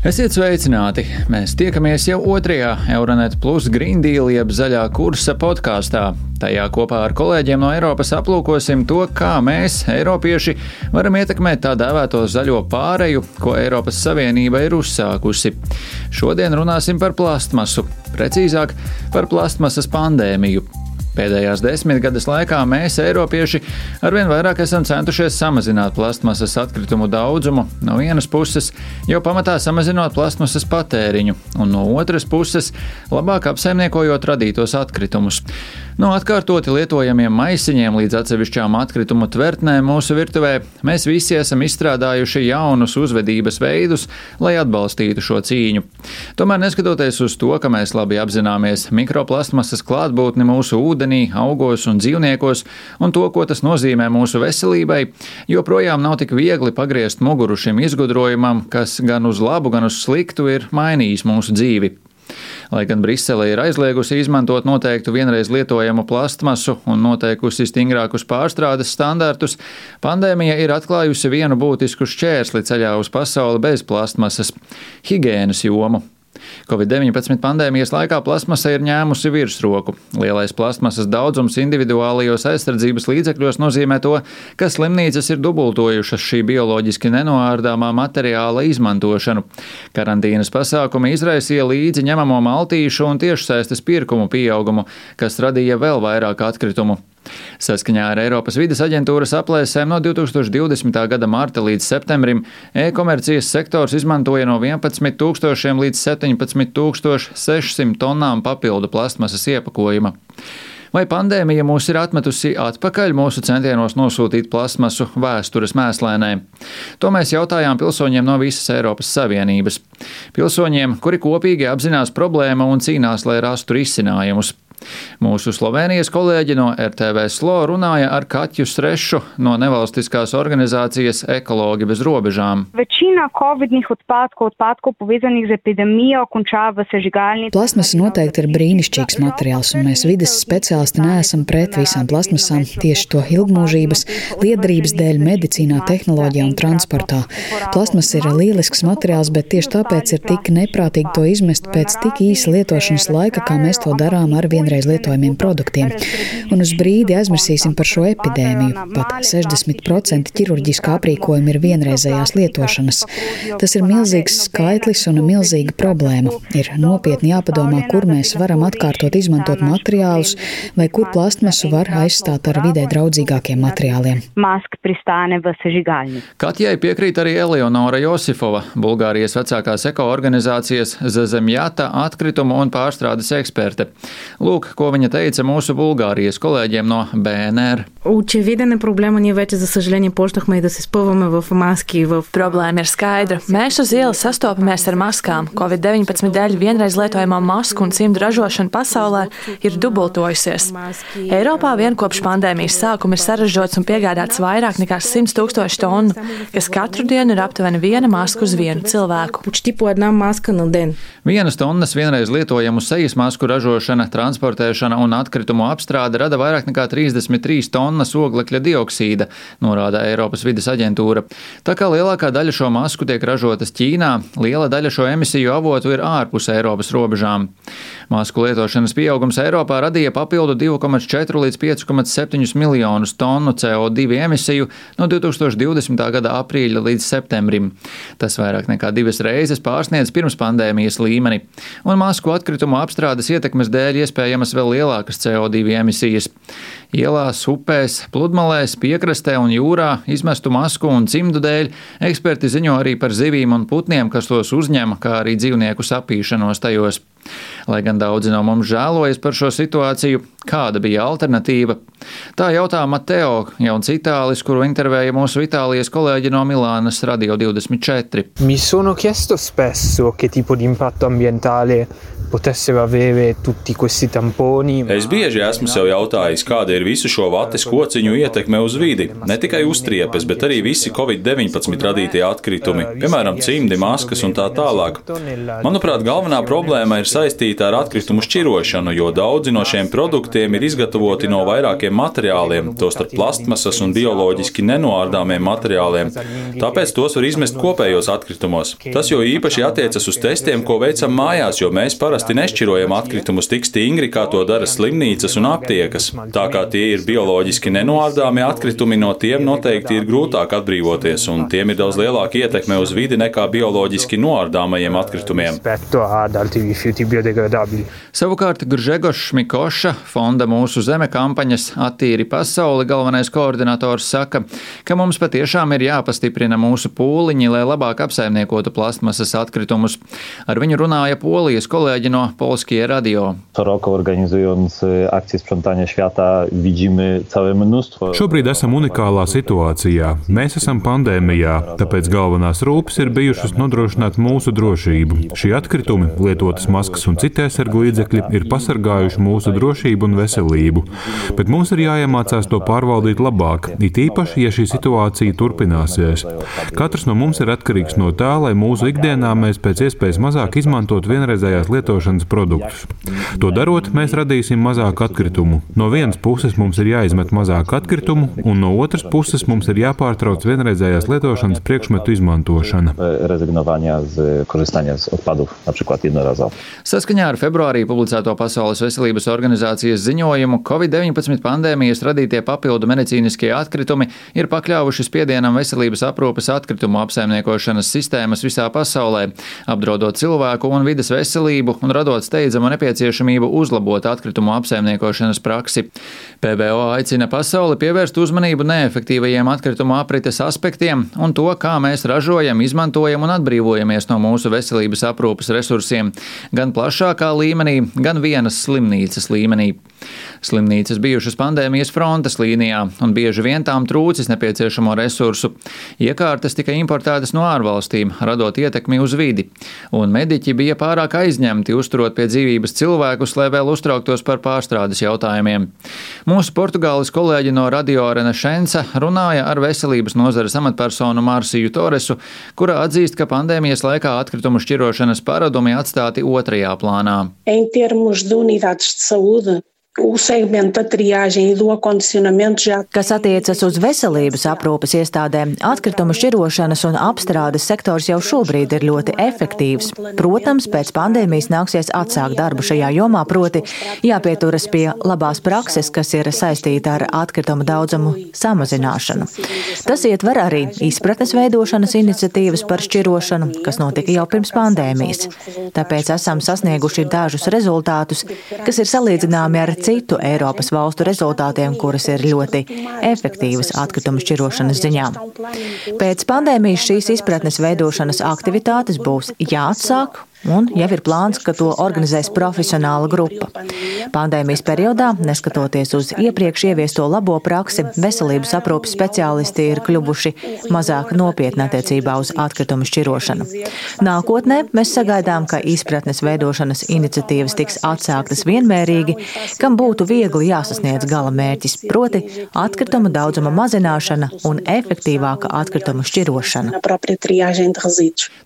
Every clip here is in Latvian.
Esiet sveicināti! Mēs tiekamies jau otrajā Euronet Plus Green Deal jeb zaļā kursa podkāstā. Tajā kopā ar kolēģiem no Eiropas aplūkosim to, kā mēs, Eiropieši, varam ietekmēt tā dēvēto zaļo pāreju, ko Eiropas Savienība ir uzsākusi. Šodien runāsim par plastmasu, precīzāk par plastmasas pandēmiju. Pēdējās desmitgades laikā mēs, Eiropieši, arvien vairāk esam centušies samazināt plastmasas atkritumu daudzumu, no vienas puses jau pamatā samazinot plastmasas patēriņu, un no otras puses labāk apsaimniekojot radītos atkritumus. No atkārtoti lietojamiem maisiņiem līdz atsevišķām atkritumu tvertnēm mūsu virtuvē mēs visi esam izstrādājuši jaunus uzvedības veidus, lai atbalstītu šo cīņu. Tomēr, neskatoties uz to, ka mēs labi apzināmies mikroplastmasas klātbūtni mūsu ūdenī, augos un dzīvniekos un to, ko tas nozīmē mūsu veselībai, joprojām nav tik viegli pagriezt muguru šim izgudrojumam, kas gan uz labu, gan uz sliktu ir mainījis mūsu dzīvi. Lai gan Brisele ir aizliegusi izmantot noteiktu vienreiz lietojamu plastmasu un noteikusi stingrākus pārstrādes standartus, pandēmija ir atklājusi vienu būtisku šķērsli ceļā uz pasauli bez plastmasas - higiēnas jomu. Covid-19 pandēmijas laikā plasmasa ir ņēmusi virsroku. Lielais plasmasas daudzums individuālajos aizsardzības līdzekļos nozīmē to, ka slimnīcas ir dubultojušas šī bioloģiski nenoārdāmā materiāla izmantošanu. Karantīnas pasākumi izraisīja līdzi ņemamo maltīšu un tiešsaistes pirkumu pieaugumu, kas radīja vēl vairāk atkritumu. Saskaņā ar Eiropas vides aģentūras aplēsēm no 2020. gada marta līdz septembrim e-komercijas sektors izmantoja no 11 tūkstošiem līdz 17 600 tonnām papildu plastmasas iepakojuma. Vai pandēmija mūs ir atmetusi atpakaļ mūsu centienos nosūtīt plasmasu vēstures mēslēnē? To mēs jautājām pilsoņiem no visas Eiropas Savienības. Pilsoņiem, kuri kopīgi apzinās problēmu un cīnās, lai rastu risinājumus. Mūsu Slovenijas kolēģi no RTV Slo runāja ar Kaķu Strešu no nevalstiskās organizācijas Ekologi bez robežām. Plasmasa noteikti ir brīnišķīgs materiāls, un mēs vides speciālisti neesam pret visām plasmasām tieši to ilgmūžības, liederības dēļ medicīnā, tehnoloģijā un transportā. Plasmas ir lielisks materiāls, bet tieši tāpēc ir tik neprātīgi to izmest pēc tik īsa lietošanas laika, kā mēs to darām ar vienu vienreiz lietojamiem produktiem. Un uz brīdi aizmirsīsim par šo epidēmiju. Pat 60% ķirurģiskā aprīkojuma ir vienreizējās lietošanas. Tas ir milzīgs skaitlis un milzīga problēma. Ir nopietni jāpadomā, kur mēs varam atkārtot izmantot materiālus vai kur plastmasu var aizstāt ar vidē draudzīgākiem materiāliem. Katjai piekrīt arī Eleonora Josifova, Bulgārijas vecākās ekoorganizācijas Zezemjata atkritumu un pārstrādes eksperte. Lūk, ko viņa teica mūsu Bulgārijas kolēģiem no BNR. Очевиден е проблема. Ние вече, за съжаление, почнахме и да се спъваме в маски. В... Problēma ir skaidra. Mēs uz ielas sastopamies ar maskām. Covid-19 dēļ vienreiz lietojamā masku un cimdu ražošana pasaulē ir dubultojusies. Eiropā vien kopš pandēmijas sākuma ir saražots un piegādāts vairāk nekā 100 tūkstoši tonu, kas katru dienu ir aptuveni viena maska uz vienu cilvēku. Почти по една маска на ден. Vienas tonnas vienreiz lietojamu sejas masku ražošana, transportēšana un atkritumu apstrāde rada vairāk nekā 33 tonnas oglekļa dioksīda, norāda Eiropas vides aģentūra. Tā kā lielākā daļa šo masku tiek ražotas Ķīnā, liela daļa šo emisiju avotu ir ārpus Eiropas robežām. Masku lietošanas pieaugums Eiropā radīja papildu 2,4 līdz 5,7 miljonus tonu CO2 emisiju no 2020. gada aprīļa līdz septembrim. Tas vairāk nekā divas reizes pārsniedz pirms pandēmijas līmeni, un masku atkritumu apstrādes ietekmes dēļ iespējamas vēl lielākas CO2 emisijas. Ielās, upēs, pludmalēs, piekrastē un jūrā izmestu masku un cimdu dēļ eksperti ziņo arī par zivīm un putniem, kas tos uzņem, kā arī dzīvnieku sapīšanos tajos. Lai gan daudzi no mums žēlojas par šo situāciju, kāda bija alternatīva? Tā jautā Mateo, jauns itālis, kuru intervēja mūsu Itālijas kolēģi no Milānas Radio 24. Mi sono chiesto spesso che tipo di impatto ambientale potessero avere tutti questi tamponi. Es bieži esmu sev jautājis, kāda ir visu šo vates kociņu ietekme uz vidi. Ne tikai uztriepes, bet arī visi Covid-19 radītie atkritumi, piemēram, cimdi, maskas un tā tālāk. Manuprāt, galvenā problēma ir saistīta ar atkritumu šķirošanu, jo daudzi no šiem produktiem ir izgatavoti no vairākiem materiāliem, tostarp plastmasas un bioloģiski nenoārdāmiem materiāliem. Tāpēc tos var izmest kopējos atkritumos. Tas jo īpaši attiecas uz testiem, ko veicam mājās, jo mēs parasti parasti nešķirojam atkritumus tik stingri, kā to dara slimnīcas un aptiekas. Tā kā tie ir bioloģiski nenoārdāmi atkritumi, no tiem noteikti ir grūtāk atbrīvoties, un tiem ir daudz lielāka ietekme uz vidi nekā bioloģiski noārdāmajiem atkritumiem. Savukārt Gržegošs Mikoša fonda Mūsu zeme kampaņas Attīri pasauli galvenais koordinators saka, ka mums patiešām ir jāpastiprina mūsu pūliņi, lai labāk apsaimniekotu plastmasas atkritumus. Ar viņu runāja polijas kolēģi no Polskie Radio. Co roku organizując akcję sprzątania świata widzimy całe mnóstwo. Šobrīd esam unikālā situācijā. Mēs esam pandēmijā, tāpēc galvenās rūpes ir bijušas nodrošināt mūsu drošību. Šie atkritumi, lietotas maskas un citi aizsargu līdzekļi ir pasargājuši mūsu drošību un veselību. Bet mums ir jāiemācās to pārvaldīt labāk, it īpaši, ja šī situācija turpināsies. Katrs no mums ir atkarīgs no tā, lai mūsu ikdienā mēs pēc iespējas mazāk izmantot vienreizējās lietošanas produktus. To darot, mēs radīsim mazāk atkritumu. No vienas puses mums ir jāizmet mazāk atkritumu, un no otras puses mums ir jāpārtrauc vienreizējās lietošanas priekšmetu izmantošana. Saskaņā ar februārī publicēto Pasaules veselības organizācijas ziņojumu, Covid-19 pandēmijas radītie papildu medicīniskie atkritumi ir pakļāvuši spiedienam veselības aprūpes atkritumu apsaimniekošanas sistēmas visā pasaulē, apdraudot cilvēku un vides veselību un radot steidzamu nepieciešamību uzlabot atkritumu apsaimniekošanas praksi. PBO aicina pasauli pievērst uzmanību neefektīvajiem atkritumu aprites aspektiem un to, kā mēs ražojam, izmantojam un atbrīvojamies no mūsu veselības aprūpes resursiem, gan plašākā līmenī, gan vienas slimnīcas līmenī. Slimnīcas bijušas pandēmijas frontes līnijā, un bieži vien tām trūcis nepieciešamo resursu. Iekārtas tika importētas no ārvalstīm, radot ietekmi uz vidi, un mediķi bija pārāk aizņemti uzturot pie dzīvības cilvēkus, lai vēl uztrauktos par pārstrādes jautājumiem. Mūsu Portugāles kolēģi no Radio Arena Šenca runāja ar veselības nozares amatpersonu Mārsiju Toresu, kura atzīst, ka pandēmijas laikā atkritumu šķirošanas paradumi atstāti otrajā plānā. Em termos de unidades de saúde, o segmento da triagem e do acondicionamento já. Kas attiecas uz veselības aprūpes iestādēm, atkritumu šķirošanas un apstrādes sektors jau šobrīd ir ļoti efektīvs. Protams, pēc pandēmijas nāksies atsākt darbu šajā jomā, proti jāpieturas pie labās prakses, kas ir saistīta ar atkritumu daudzumu samazināšanu. Tas ietver arī izpratnes veidošanas iniciatīvas par šķirošanu, kas notika jau pirms pandēmijas. Tāpēc esam sasnieguši dažus rezultātus, kas ir salīdzināmi ar citu Eiropas valstu rezultātiem, kuras ir ļoti efektīvas atkritumu šķirošanas ziņā. Pēc pandēmijas šīs izpratnes veidošanas aktivitātes būs jāatsāk Un jau ir plāns, ka to organizēs profesionāla grupa. Pandēmijas periodā, neskatoties uz iepriekš ieviesto labo praksi, veselības aprūpes speciālisti ir kļuvuši mazāk nopietni attiecībā uz atkritumu šķirošanu. Nākotnē mēs sagaidām, ka izpratnes veidošanas iniciatīvas tiks atsāktas vienmērīgi, kam būtu viegli jāsasniedz gala mērķis, proti atkritumu daudzuma mazināšana un efektīvāka atkritumu šķirošana.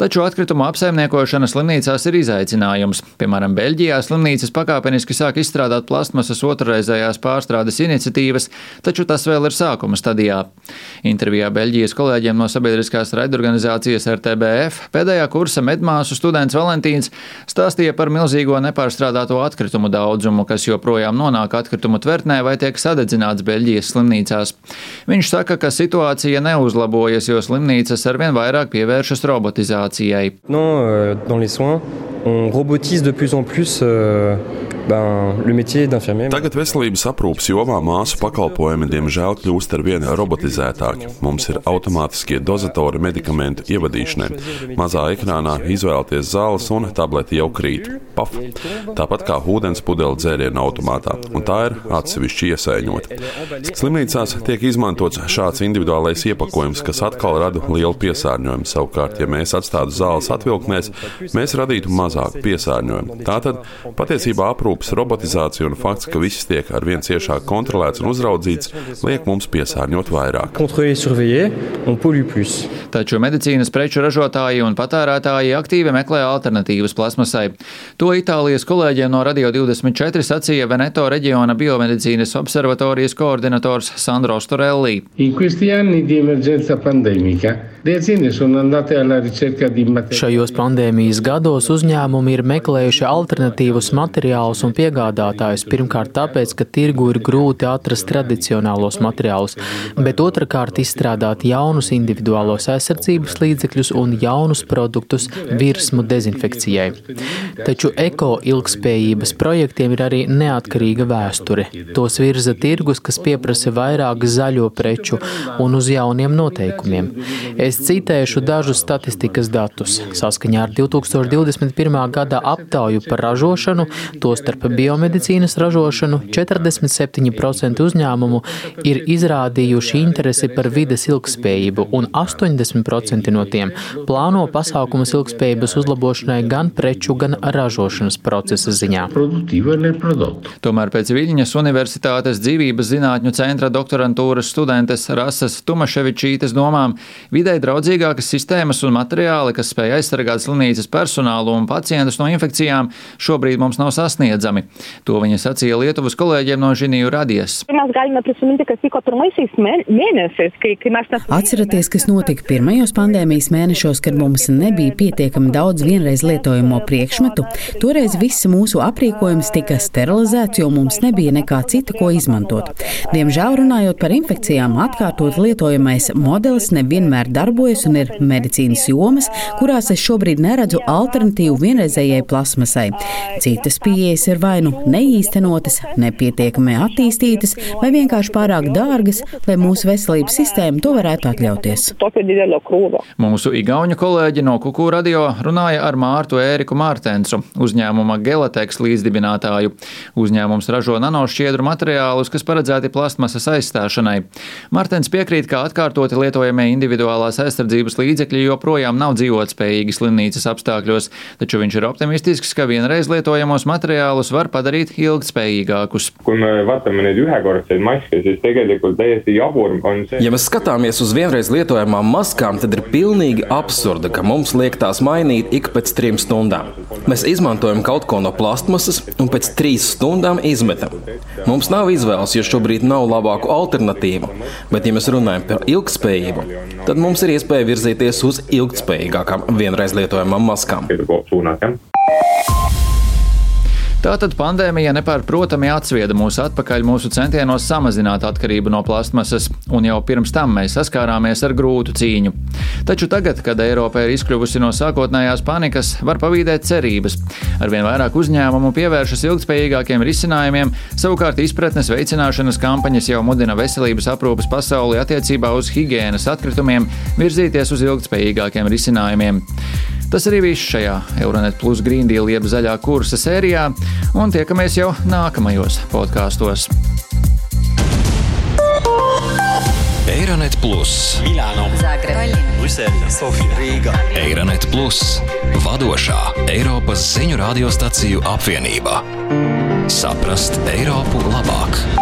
Taču atkritumu apsaimniekošana slimnīca slimnīcās ir izaicinājums. Piemēram, Beļģijā slimnīcas pakāpeniski sāk izstrādāt plastmasas otrreizējās pārstrādes iniciatīvas, taču tas vēl ir sākuma stadijā. Intervijā Beļģijas kolēģiem no sabiedriskās raidorganizācijas RTBF pēdējā kursa medmāsu students Valentīns stāstīja par milzīgo nepārstrādāto atkritumu daudzumu, kas joprojām nonāk atkritumu tvertnē vai tiek sadedzināts Beļģijas slimnīcās. Viņš saka, ka situācija neuzlabojas, jo slimnīcas arvien vairāk pievēršas robotizācijai. No, on robotise de plus en plus euh, Tagad veselības aprūpas jomā māsu pakalpojumi diemžēl kļūst ar vien robotizētāki. Mums ir automātiskie dozatori medikamentu ievadīšanai. Mazā ekrānā izvēlēties zāles un tableti jau krīt. Paf! Tāpat kā ūdens pudele dzērienu automātā, un tā ir atsevišķi iesaiņota. Slimnīcās tiek izmantots šāds individuālais iepakojums, kas atkal rada lielu piesārņojumu. Savukārt, ja mēs atstātu zāles atvilknēs, mēs radītu mazāku piesārņojumu. Tātad patiesībā aprūpas robotizācija un fakts, ka viss tiek ar vien ciešāk kontrolēts un uzraudzīts, liek mums piesārņot vairāk. Taču medicīnas preču ražotāji un patērētāji aktīvi meklē alternatīvas plasmasai. To Itālijas kolēģiem no Radio 24 sacīja Veneto reģiona biomedicīnas observatorijas koordinators Sandro Storelli. Šajos pandēmijas gados uzņēmumi ir meklējuši alternatīvus materiālus un piegādātājus. Pirmkārt, tāpēc, ka tirgu ir grūti atrast tradicionālos materiālus, bet otrkārt, izstrādāt jaunus individuālos aizsardzības līdzekļus un jaunus produktus virsmu dezinfekcijai. Taču eko ilgspējības projektiem ir arī neatkarīga vēsture. Tos virza tirgus, kas pieprasa vairāk zaļo preču un uz jauniem noteikumiem. Es citēšu dažus statistikas datus. Saskaņā ar 2021. gada aptauju par ražošanu, tostarp biomedicīnas ražošanu, 47% uzņēmumu ir izrādījuši interesi par vides ilgspējību, un 80% no tiem plāno pasākumus ilgspējības uzlabošanai gan preču, gan ražošanas procesa ziņā. Tomēr pēc Viļņas Universitātes dzīvības zinātņu centra doktorantūras studentes Rasas Tumaševičītes domām, vidē draudzīgākas sistēmas un materiāli, kas spēj aizsargāt slimnīcas personālu un pacientus no infekcijām, šobrīd mums nav sasniedzami. To viņa sacīja Lietuvas kolēģiem no Žiniju radies. Atceraties, kas notika pirmajos pandēmijas mēnešos, kad mums nebija pietiekami daudz vienreiz lietojamo priekšmetu. Toreiz viss mūsu aprīkojums tika sterilizēts, jo mums nebija nekā cita, ko izmantot. Diemžēl runājot par infekcijām, atkārtot lietojamais modelis nevienmēr darbojas un ir medicīnas jomas, kurās es šobrīd neredzu alternatīvu vienreizējai plasmasai. Citas pieejas ir vai nu neīstenotas, nepietiekami attīstītas, vai vienkārši pārāk dārgas, lai mūsu veselības sistēma to varētu atļauties. Mūsu igauņu kolēģi no Kuku radio runāja ar Mārtu Ēriku Mārtensu, uzņēmuma Gelateks līdzdibinātāju. Uzņēmums ražo nanošķiedru materiālus, kas paredzēti plastmasas aizstāšanai. Mārtens piekrīt, ka atkārtoti lietojamie individuālās aizsardzības līdzekļi joprojām nav dzīvotspējīgi slimnīcas apstākļos, taču viņš ir optimistisks, ka vienreiz lietojamos materiālus var padarīt ilgspējīgākus. Ja mēs skatāmies uz vienreiz lietojamām maskām, tad ir pilnīgi absurda, ka mums liek tās mainīt ik pēc trim stundām. Mēs izmantojam kaut ko no plastmasas un pēc trīs stundām izmetam. Mums nav izvēles, jo šobrīd nav labāku alternatīvu. Bet, ja mēs runājam par ilgspējību, tad mums ir iespēja virzīties uz ilgspējīgākām vienreiz lietojamām maskām. Tātad pandēmija nepārprotami atsvieda mūs atpakaļ mūsu centienos samazināt atkarību no plastmasas, un jau pirms tam mēs saskārāmies ar grūtu cīņu. Taču tagad, kad Eiropa ir izkļuvusi no sākotnējās panikas, var pavīdēt cerības. Arvien vairāk uzņēmumu pievēršas ilgspējīgākiem risinājumiem, savukārt izpratnes veicināšanas kampaņas jau mudina veselības aprūpas pasauli attiecībā uz higiēnas atkritumiem virzīties uz ilgspējīgākiem risinājumiem. Tas arī viss šajā Euronet Plus Green Deal jeb zaļā kursa sērijā, un tiekamies jau nākamajos podkāstos. Eironet Plus, Milāno, Zagreba, Brisele, Sofija, Rīga. Eironet Plus, vadošā Eiropas ziņu radiostaciju apvienība. Saprast Eiropu labāk!